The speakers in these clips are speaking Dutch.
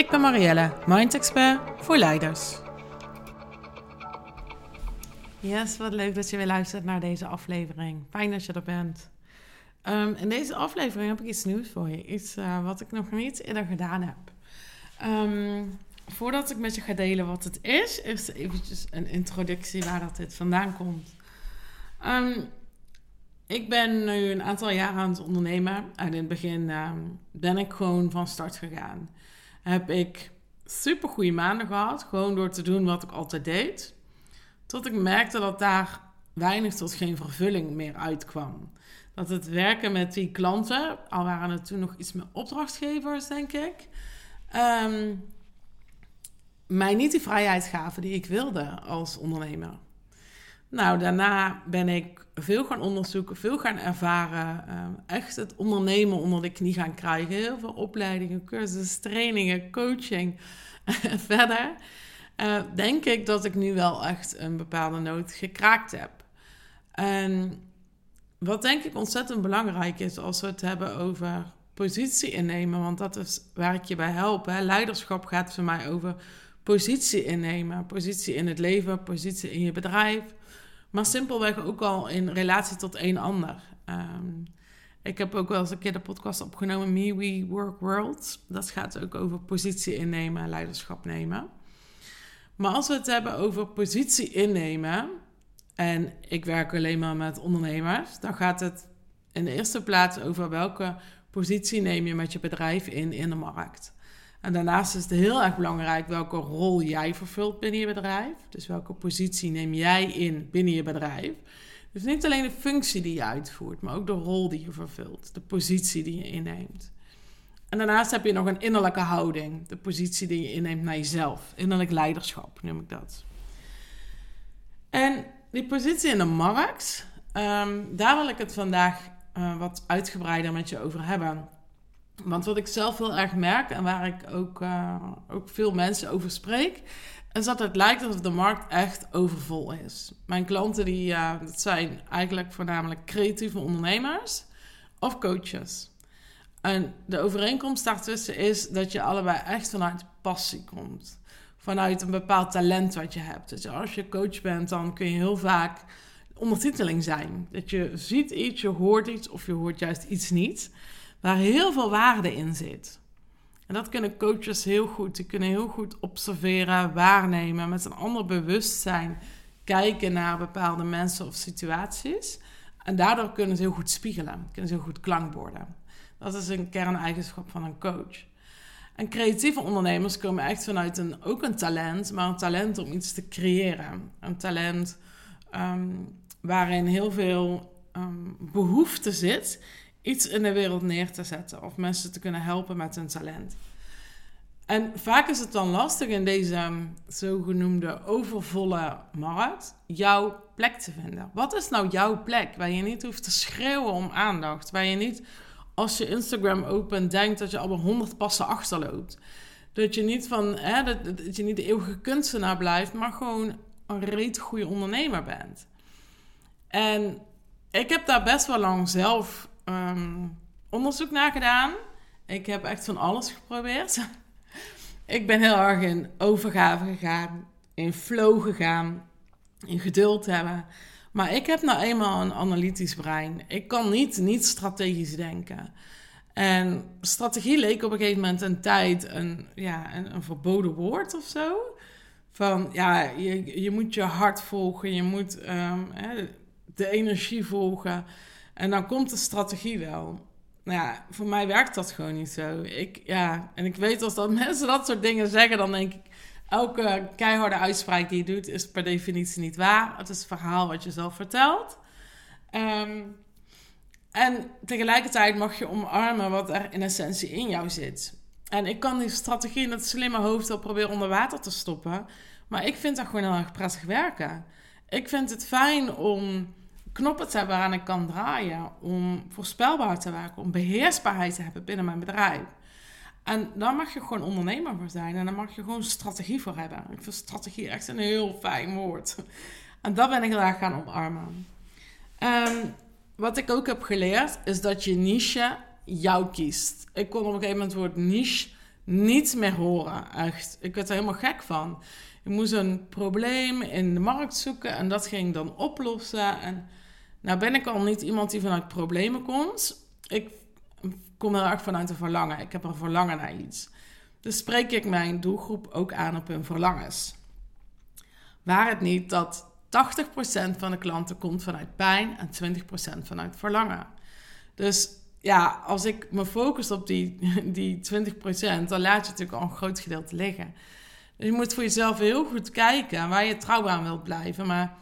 Ik ben Marielle, Mind Expert voor leiders. Yes, wat leuk dat je weer luistert naar deze aflevering. Fijn dat je er bent. Um, in deze aflevering heb ik iets nieuws voor je. Iets uh, wat ik nog niet eerder gedaan heb. Um, voordat ik met je ga delen wat het is, is eventjes een introductie waar dat dit vandaan komt. Um, ik ben nu een aantal jaar aan het ondernemen. En in het begin ben ik gewoon van start gegaan heb ik super goede maanden gehad. Gewoon door te doen wat ik altijd deed. Tot ik merkte dat daar weinig tot geen vervulling meer uitkwam. Dat het werken met die klanten, al waren het toen nog iets meer opdrachtgevers, denk ik. Ehm, mij niet die vrijheid gaven die ik wilde als ondernemer. Nou, daarna ben ik veel gaan onderzoeken, veel gaan ervaren. Ehm, echt het ondernemen onder de knie gaan krijgen. Heel veel opleidingen, cursussen, trainingen, coaching. Verder uh, denk ik dat ik nu wel echt een bepaalde noot gekraakt heb. En wat denk ik ontzettend belangrijk is als we het hebben over positie innemen, want dat is waar ik je bij help. Hè. Leiderschap gaat voor mij over positie innemen. Positie in het leven, positie in je bedrijf, maar simpelweg ook al in relatie tot een ander. Um, ik heb ook wel eens een keer de podcast opgenomen, Me We Work World. Dat gaat ook over positie innemen en leiderschap nemen. Maar als we het hebben over positie innemen, en ik werk alleen maar met ondernemers, dan gaat het in de eerste plaats over welke positie neem je met je bedrijf in in de markt. En daarnaast is het heel erg belangrijk welke rol jij vervult binnen je bedrijf. Dus welke positie neem jij in binnen je bedrijf. Dus niet alleen de functie die je uitvoert, maar ook de rol die je vervult, de positie die je inneemt. En daarnaast heb je nog een innerlijke houding, de positie die je inneemt naar jezelf. Innerlijk leiderschap noem ik dat. En die positie in de markt, um, daar wil ik het vandaag uh, wat uitgebreider met je over hebben. Want wat ik zelf heel erg merk en waar ik ook, uh, ook veel mensen over spreek, is dat het lijkt alsof de markt echt overvol is. Mijn klanten die, uh, dat zijn eigenlijk voornamelijk creatieve ondernemers of coaches. En de overeenkomst daartussen is dat je allebei echt vanuit passie komt. Vanuit een bepaald talent wat je hebt. Dus als je coach bent, dan kun je heel vaak ondertiteling zijn. Dat je ziet iets, je hoort iets of je hoort juist iets niet waar heel veel waarde in zit. En dat kunnen coaches heel goed. Die kunnen heel goed observeren, waarnemen, met een ander bewustzijn kijken naar bepaalde mensen of situaties. En daardoor kunnen ze heel goed spiegelen, kunnen ze heel goed klankborden. Dat is een kerneigenschap van een coach. En creatieve ondernemers komen echt vanuit een, ook een talent, maar een talent om iets te creëren. Een talent um, waarin heel veel um, behoefte zit iets in de wereld neer te zetten of mensen te kunnen helpen met hun talent. En vaak is het dan lastig in deze ehm, zogenoemde overvolle markt jouw plek te vinden. Wat is nou jouw plek waar je niet hoeft te schreeuwen om aandacht? Waar je niet als je Instagram opent denkt dat je al honderd passen achterloopt. Dat je niet van hè, dat, dat je niet de eeuwige kunstenaar blijft, maar gewoon een reet goede ondernemer bent. En ik heb daar best wel lang zelf um, onderzoek naar gedaan. Ik heb echt van alles geprobeerd. ik ben heel erg in overgave gegaan, in flow gegaan, in geduld hebben. Maar ik heb nou eenmaal een analytisch brein. Ik kan niet, niet strategisch denken. En strategie leek op een gegeven moment een tijd een, ja, een, een verboden woord of zo. Van ja, je, je moet je hart volgen, je moet um, de energie volgen. En dan komt de strategie wel. Nou ja, voor mij werkt dat gewoon niet zo. Ik, ja, en ik weet als dat mensen dat soort dingen zeggen, dan denk ik... Elke keiharde uitspraak die je doet, is per definitie niet waar. Het is het verhaal wat je zelf vertelt. Um, en tegelijkertijd mag je omarmen wat er in essentie in jou zit. En ik kan die strategie in het slimme hoofd wel proberen onder water te stoppen. Maar ik vind dat gewoon heel erg prettig werken. Ik vind het fijn om knoppen te hebben waaraan ik kan draaien. Om voorspelbaar te werken. Om beheersbaarheid te hebben binnen mijn bedrijf. En daar mag je gewoon ondernemer voor zijn. En daar mag je gewoon strategie voor hebben. Ik vind strategie echt een heel fijn woord. En dat ben ik heel gaan omarmen. Um, wat ik ook heb geleerd, is dat je niche jou kiest. Ik kon op een gegeven moment het woord niche niet meer horen. Echt. Ik werd er helemaal gek van. Ik moest een probleem in de markt zoeken en dat ging dan oplossen. En nou ben ik al niet iemand die vanuit problemen komt. Ik kom heel erg vanuit een verlangen. Ik heb een verlangen naar iets. Dus spreek ik mijn doelgroep ook aan op hun verlangens. Waar het niet dat 80% van de klanten komt vanuit pijn en 20% vanuit verlangen. Dus ja, als ik me focus op die, die 20%, dan laat je natuurlijk al een groot gedeelte liggen. Dus je moet voor jezelf heel goed kijken waar je trouw aan wilt blijven. Maar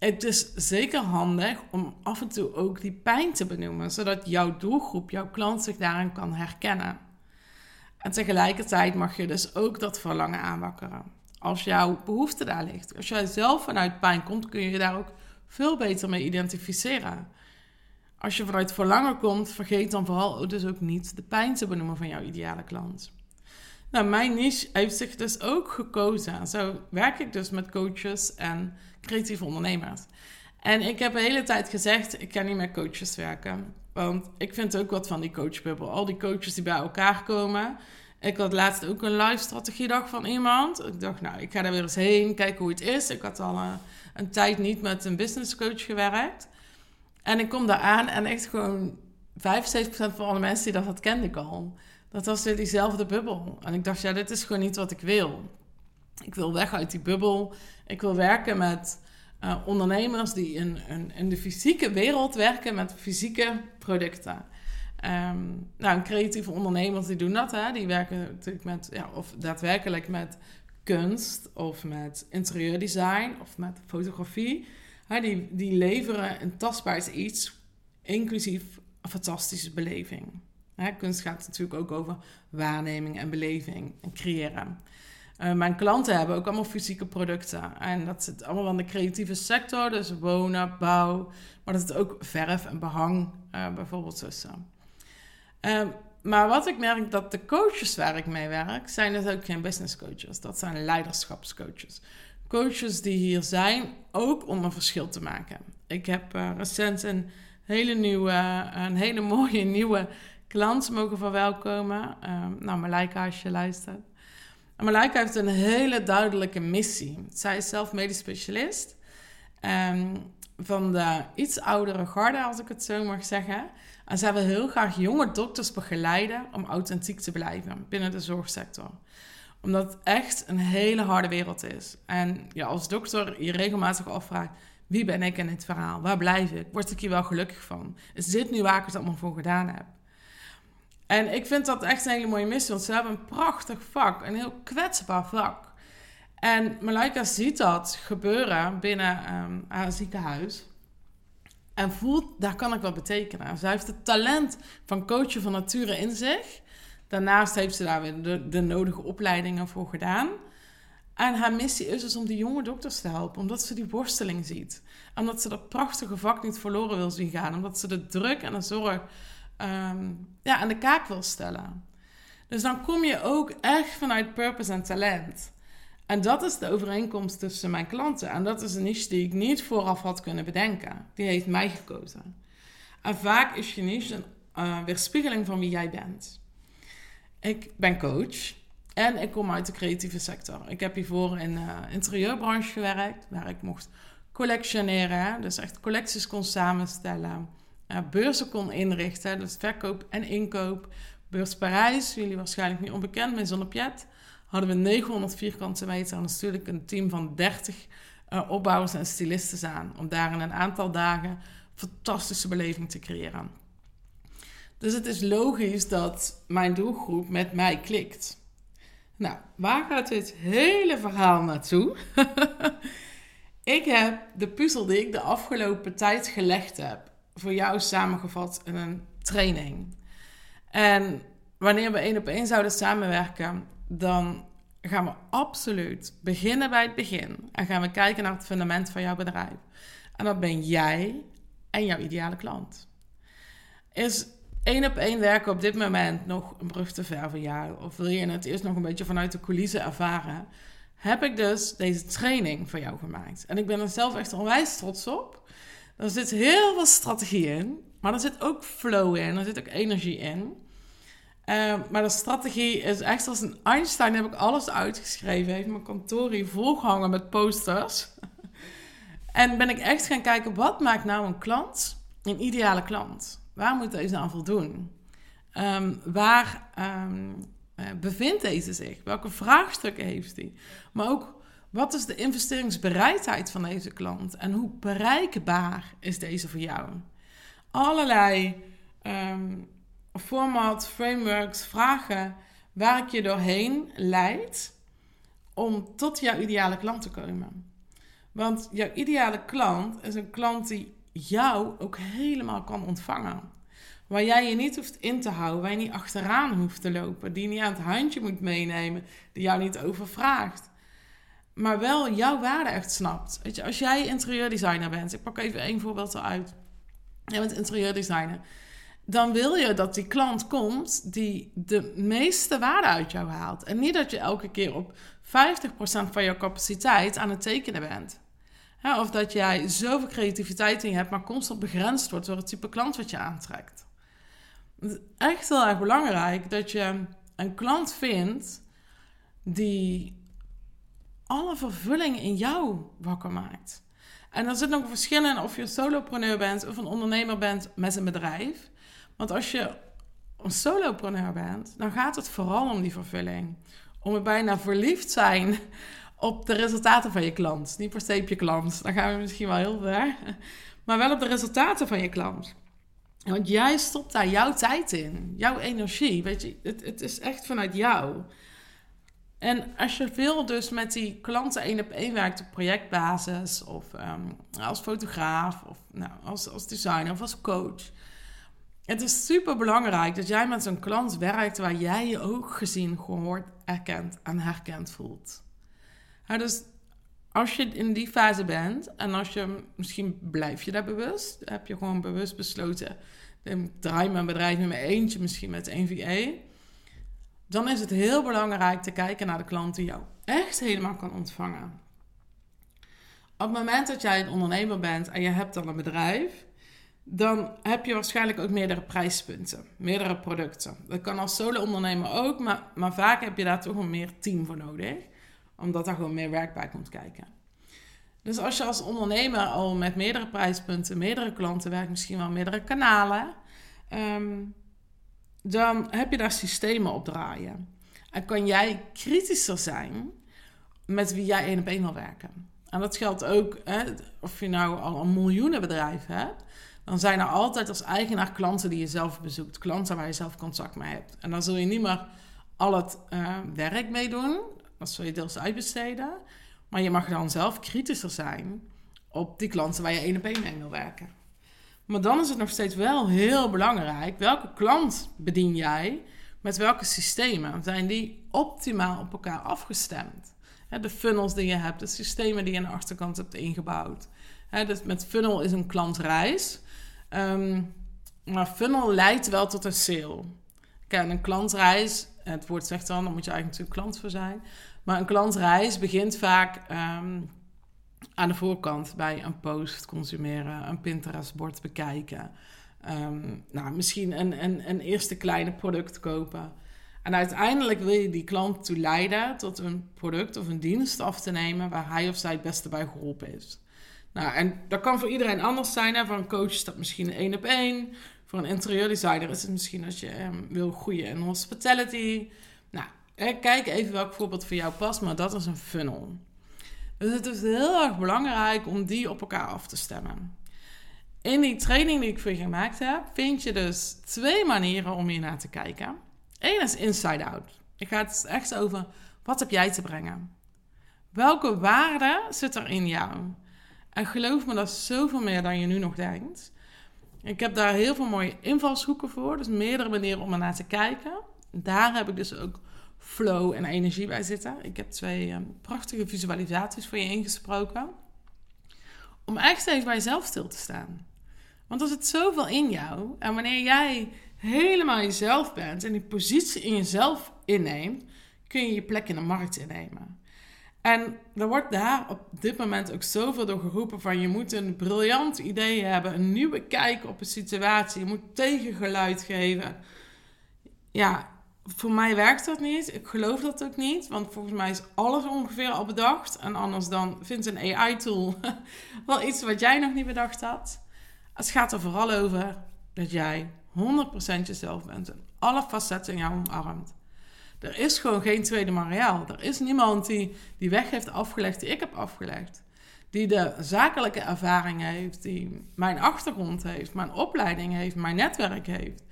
het is zeker handig om af en toe ook die pijn te benoemen, zodat jouw doelgroep, jouw klant zich daarin kan herkennen. En tegelijkertijd mag je dus ook dat verlangen aanwakkeren. Als jouw behoefte daar ligt. Als jij zelf vanuit pijn komt, kun je je daar ook veel beter mee identificeren. Als je vanuit verlangen komt, vergeet dan vooral dus ook niet de pijn te benoemen van jouw ideale klant. Nou, mijn niche heeft zich dus ook gekozen. Zo werk ik dus met coaches en creatieve ondernemers. En ik heb de hele tijd gezegd, ik ga niet met coaches werken. Want ik vind ook wat van die coachbubbel. Al die coaches die bij elkaar komen. Ik had laatst ook een live strategiedag van iemand. Ik dacht, nou, ik ga daar weer eens heen, kijken hoe het is. Ik had al een, een tijd niet met een business coach gewerkt. En ik kom daar aan en echt gewoon 75% van alle mensen die dat had, kende ik al. Dat was weer diezelfde bubbel. En ik dacht, ja, dit is gewoon niet wat ik wil. Ik wil weg uit die bubbel. Ik wil werken met uh, ondernemers die in, in, de fysieke wereld werken met fysieke producten. Um, nou, creatieve ondernemers die doen dat. Hè? Die werken natuurlijk met, ja, of daadwerkelijk met kunst of met interieurdesign of met fotografie. Hè? Die, die leveren een tastbaar iets, inclusief een fantastische beleving. Kunst gaat natuurlijk ook over waarneming en beleving en creëren. Uh, mijn klanten hebben ook allemaal fysieke producten. En dat zit allemaal van de creatieve sector, dus wonen, bouw. Maar dat zit ook verf en behang uh, bijvoorbeeld tussen. Uh, maar wat ik merk dat de coaches waar ik mee werk, zijn dus ook geen business coaches. Dat zijn leiderschapscoaches. Coaches die hier zijn ook om een verschil te maken. Ik heb recent een hele nieuwe, een hele mooie nieuwe klant mogen verwelkomen. nou, Malaika, als je luistert. Malaika heeft een hele duidelijke missie. Zij is zelf medisch specialist. Um, van de iets oudere garde, als ik het zo mag zeggen. En zij wil heel graag jonge dokters begeleiden om authentiek te blijven binnen de zorgsector. Omdat het echt een hele harde wereld is. En ja, als dokter je regelmatig afvraagt: wie ben ik in dit verhaal? Waar blijf ik? Word ik hier wel gelukkig van? Is dit nu waar ik het allemaal voor gedaan heb? En ik vind dat echt een hele mooie missie, want ze hebben een prachtig vak, een heel kwetsbaar vak. En Malaika ziet dat gebeuren binnen um, haar ziekenhuis. En voelt, daar kan ik wat betekenen. Zij heeft het talent van coachen van nature in zich. Daarnaast heeft ze daar weer de, de nodige opleidingen voor gedaan. En haar missie is dus om die jonge dokters te helpen, omdat ze die worsteling ziet. Omdat ze dat prachtige vak niet verloren wil zien gaan. Omdat ze de druk en de zorg um, ja, aan de kaak wil stellen. Dus dan kom je ook echt vanuit purpose en talent. En dat is de overeenkomst tussen mijn klanten. En dat is een niche die ik niet vooraf had kunnen bedenken. Die heeft mij gekozen. En vaak is je niche een uh, weerspiegeling van wie jij bent. Ik ben coach en ik kom uit de creatieve sector. Ik heb hiervoor in de uh, interieurbranche gewerkt, waar ik mocht collectioneren. Dus echt collecties kon samenstellen beurzen kon inrichten. Dus verkoop en inkoop. Beurs Parijs, jullie waarschijnlijk niet onbekend, met Zonnepiet. Hadden we 900 vierkante meter en natuurlijk een team van 30 uh, opbouwers en stylisten aan. Om daar in een aantal dagen fantastische beleving te creëren. Dus het is logisch dat mijn doelgroep met mij klikt. Nou, waar gaat dit hele verhaal naartoe? ik heb de puzzel die ik de afgelopen tijd gelegd heb, voor jou samengevat in een training. En wanneer we één op één zouden samenwerken, dan gaan we absoluut beginnen bij het begin. En gaan we kijken naar het fundament van jouw bedrijf. En dat ben jij en jouw ideale klant. Is één op één werken op dit moment nog een brug te ver voor jou? Of wil je het eerst nog een beetje vanuit de coulissen ervaren? Heb ik dus deze training voor jou gemaakt. En ik ben er zelf echt onwijs trots op. Er zit heel veel strategie in, maar er zit ook flow in, er zit ook energie in. Uh, maar de strategie is echt als een Einstein. Heb ik alles uitgeschreven. Heeft mijn kantoor hier volgehangen met posters. en ben ik echt gaan kijken, wat maakt nou een klant een ideale klant? Waar moet deze aan voldoen? Um, waar um, bevindt deze zich? Welke vraagstukken heeft hij? Maar ook, wat is de investeringsbereidheid van deze klant? En hoe bereikbaar is deze voor jou? Allerlei um, format, frameworks, vragen waar ik je doorheen leid om tot jouw ideale klant te komen. Want jouw ideale klant is een klant die jou ook helemaal kan ontvangen. Waar jij je niet hoeft in te houden, waar je niet achteraan hoeft te lopen, die niet aan het handje moet meenemen, die jou niet overvraagt. Maar wel jouw waarde echt snapt. Weet je, als jij interieurdesigner bent, ik pak even één voorbeeld eruit. Jij bent interieurdesigner dan wil je dat die klant komt die de meeste waarde uit jou haalt. En niet dat je elke keer op 50% van je capaciteit aan het tekenen bent. of dat jij zoveel creativiteit in hebt, maar constant begrensd wordt door het type klant wat je aantrekt. Het is echt heel erg belangrijk dat je een klant vindt die alle vervulling in jou wakker maakt. En er zit nog een verschil in of je een solopreneur bent of een ondernemer bent met een bedrijf. Want als je een solopreneur bent, dan gaat het vooral om die vervulling. Om het bijna verliefd zijn op de resultaten van je klant. Niet per se op je klant, dan gaan we misschien wel heel ver. Maar wel op de resultaten van je klant. Want jij stopt daar jouw tijd in, jouw energie. Weet je, het, het is echt vanuit jou. En als je veel dus met die klanten één op één werkt op projectbasis, of ehm, als fotograaf, of nou, als, als designer of als coach, het is super belangrijk dat jij met zo'n klant werkt waar jij je ook gezien, gehoord, erkend en herkend voelt. dus als je in die fase bent en als je misschien blijf je daar bewust, heb je gewoon bewust besloten, ik draai mijn bedrijf met mijn eentje, misschien met een VA, dan is het heel belangrijk te kijken naar de klant die jou echt helemaal kan ontvangen. Op het moment dat jij een ondernemer bent en je hebt dan een bedrijf, dan heb je waarschijnlijk ook meerdere prijspunten, meerdere producten. Dat kan als solo-ondernemer ook, maar, maar vaak heb je daar toch een meer team voor nodig, omdat daar gewoon meer werk bij komt kijken. Dus als je als ondernemer al met meerdere prijspunten, meerdere klanten werkt, misschien wel meerdere kanalen, ehm, dan heb je daar systemen op draaien. En kan jij kritischer zijn met wie jij één op één wil werken. En dat geldt ook hè, of je nou al een miljoenenbedrijf hebt dan zijn er altijd als eigenaar klanten die je zelf bezoekt. Klanten waar je zelf contact mee hebt. En dan zul je niet meer al het uh, werk mee doen. Dat zul je deels uitbesteden. Maar je mag dan zelf kritischer zijn op die klanten waar je één op één mee wil werken. Maar dan is het nog steeds wel heel belangrijk. Welke klant bedien jij? Met welke systemen? Zijn die optimaal op elkaar afgestemd? De funnels die je hebt, de systemen die je aan de achterkant hebt ingebouwd. Dus met funnel is een klantreis. Um, maar funnel leidt wel tot een sale. Kijk, een klantreis, het woord zegt dan, dan moet je eigenlijk natuurlijk klant voor zijn. Maar een klantreis begint vaak um, aan de voorkant bij een post consumeren, een Pinterest-bord bekijken. Um, nou, misschien een, een, een eerste kleine product kopen. En uiteindelijk wil je die klant toe leiden tot een product of een dienst af te nemen waar hij of zij het beste bij geholpen is. Nou, en dat kan voor iedereen anders zijn. Hè. Voor een coach is dat misschien één op één. Voor een interieurdesigner is het misschien als je um, wil groeien in hospitality. Nou, kijk even welk voorbeeld voor jou past, maar dat is een funnel. Dus het is heel erg belangrijk om die op elkaar af te stemmen. In die training die ik voor je gemaakt heb, vind je dus twee manieren om hier naar te kijken. Eén is inside out. Ik ga het echt over wat heb jij te brengen? Welke waarde zit er in jou? En geloof me, dat is zoveel meer dan je nu nog denkt. Ik heb daar heel veel mooie invalshoeken voor. Dus meerdere manieren om er naar te kijken. Daar heb ik dus ook flow en energie bij zitten. Ik heb twee ehm, prachtige visualisaties voor je ingesproken. Om echt even bij jezelf stil te staan. Want er zit zoveel in jou. En wanneer jij helemaal jezelf bent en die positie in jezelf inneemt, kun je je plek in de markt innemen. En er wordt daar op dit moment ook zoveel door geroepen van je moet een briljant idee hebben, een nieuwe kijk op een situatie, je moet tegengeluid geven. Ja, voor mij werkt dat niet. Ik geloof dat ook niet, want volgens mij is alles ongeveer al bedacht. En anders dan vindt een AI-tool wel iets wat jij nog niet bedacht had. Het gaat er vooral over dat jij 100% jezelf bent en alle facetten in jou omarmt. Er is gewoon geen tweede Marielle. Er is niemand die die weg heeft afgelegd die ik heb afgelegd. Die de zakelijke ervaring heeft, die mijn achtergrond heeft, mijn opleiding heeft, mijn netwerk heeft.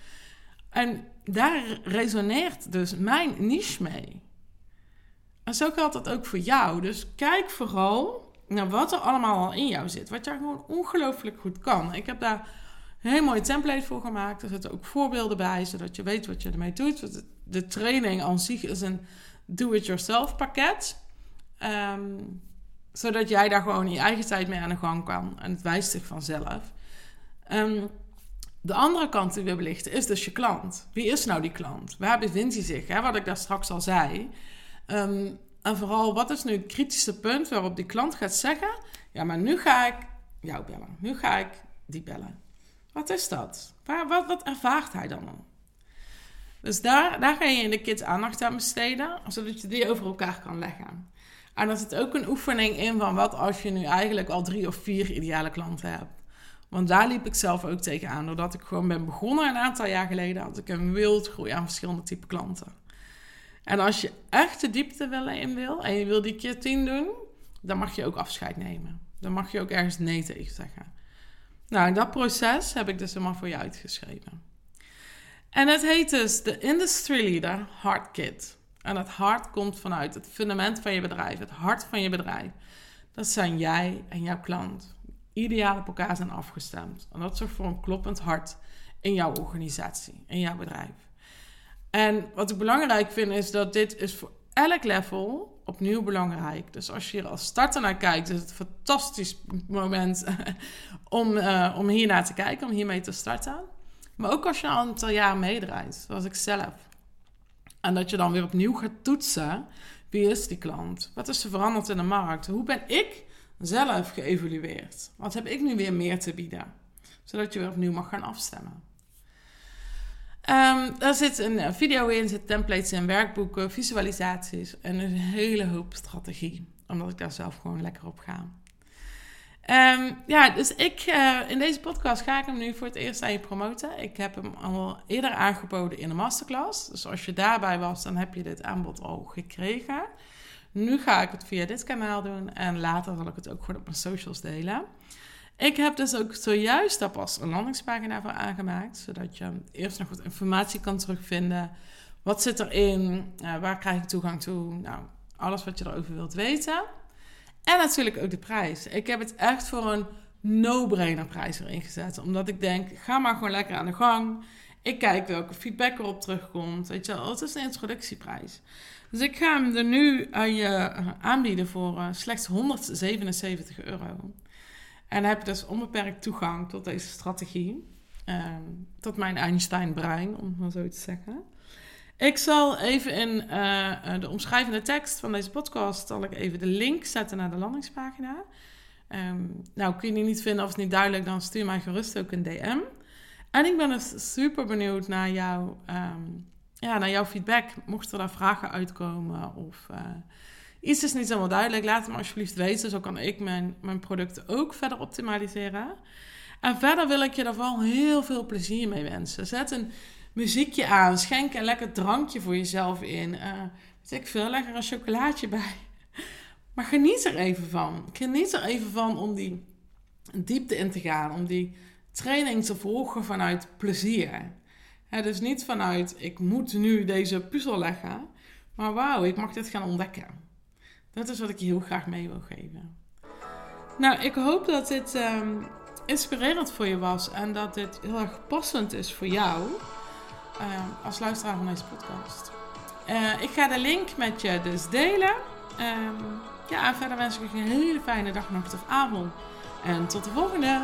En daar resoneert dus mijn niche mee. En zo geldt dat ook voor jou. Dus kijk vooral naar wat er allemaal al in jou zit. Wat jij gewoon ongelooflijk goed kan. Ik heb daar een heel mooi template voor gemaakt. Er zitten ook voorbeelden bij, zodat je weet wat je ermee doet. De training aan zich is een do-it-yourself pakket. Ehm, zodat jij daar gewoon je eigen tijd mee aan de gang kan. En het wijst zich vanzelf. Um, de andere kant die we belichten is dus je klant. Wie is nou die klant? Waar bevindt hij zich? Hè? Wat ik daar straks al zei. Ehm, en vooral, wat is nu het kritische punt waarop die klant gaat zeggen: Ja, maar nu ga ik jou bellen. Nu ga ik die bellen. Wat is dat? Waar, wat, wat ervaart hij dan al? Dus daar, daar ga je in de kids aandacht aan besteden, zodat je die over elkaar kan leggen. En er zit ook een oefening in van wat als je nu eigenlijk al drie of vier ideale klanten hebt. Want daar liep ik zelf ook tegenaan. Doordat ik gewoon ben begonnen een aantal jaar geleden, had ik een wild groei aan verschillende type klanten. En als je echt de diepte wil in wil en je wil die keer tien doen, dan mag je ook afscheid nemen. Dan mag je ook ergens nee tegen zeggen. Nou, dat proces heb ik dus helemaal voor je uitgeschreven. En het heet dus de Industry Leader Heart Kit. En het hart komt vanuit het fundament van je bedrijf, het hart van je bedrijf. Dat zijn jij en jouw klant ideaal op elkaar zijn afgestemd. En dat zorgt voor een kloppend hart in jouw organisatie, in jouw bedrijf. En wat ik belangrijk vind is dat dit is voor elk level opnieuw belangrijk. Dus als je er als starter naar kijkt, is het een fantastisch moment om, uh, om hier naar te kijken, om hiermee te starten. Maar ook als je een aantal jaar meedraait, zoals ik zelf. En dat je dan weer opnieuw gaat toetsen. Wie is die klant? Wat is er veranderd in de markt? Hoe ben ik zelf geëvalueerd? Wat heb ik nu weer meer te bieden? Zodat je weer opnieuw mag gaan afstemmen. Um, daar zit een video in, zit templates in, werkboeken, visualisaties en een hele hoop strategie. Omdat ik daar zelf gewoon lekker op ga. Um, ja, dus ik, uh, in deze podcast ga ik hem nu voor het eerst aan je promoten. Ik heb hem al eerder aangeboden in de masterclass. Dus als je daarbij was, dan heb je dit aanbod al gekregen. Nu ga ik het via dit kanaal doen en later zal ik het ook gewoon op mijn socials delen. Ik heb dus ook zojuist daar pas een landingspagina voor aangemaakt, zodat je eerst nog wat informatie kan terugvinden. Wat zit erin? Uh, waar krijg ik toegang toe? Nou, alles wat je erover wilt weten. En natuurlijk ook de prijs. Ik heb het echt voor een no-brainer prijs erin gezet. Omdat ik denk, ga maar gewoon lekker aan de gang. Ik kijk welke feedback erop terugkomt. Weet je wel, het is een introductieprijs. Dus ik ga hem er nu aan je eh, aanbieden voor uh, slechts 177 euro. En heb dus onbeperkt toegang tot deze strategie. Uh, tot mijn Einstein-brein, om het maar zo te zeggen. Ik zal even in uh, de omschrijvende tekst van deze podcast... zal ik even de link zetten naar de landingspagina. Um, nou, kun je die niet vinden of het niet duidelijk... dan stuur mij gerust ook een DM. En ik ben dus super benieuwd naar jouw... Um, ja, naar jouw feedback. Mochten er daar vragen uitkomen of uh, iets is niet helemaal duidelijk, laat het me alsjeblieft weten. Zo kan ik mijn, mijn producten ook verder optimaliseren. En verder wil ik je er vooral heel veel plezier mee wensen. Zet een muziekje aan, schenk een lekker drankje voor jezelf in. Uh, weet ik veel, lekker een chocolaatje bij. Maar geniet er even van. Geniet er even van om die diepte in te gaan, om die training te volgen vanuit plezier dus niet vanuit ik moet nu deze puzzel leggen, maar wauw, ik mag dit gaan ontdekken. Dat is wat ik je heel graag mee wil geven. Nou, ik hoop dat dit um, inspirerend voor je was en dat dit heel erg passend is voor jou. als luisteraar van deze podcast. ik ga de link met je dus delen. Ehm, ja, en verder wens ik je een hele fijne dag, nacht of avond. En tot de volgende!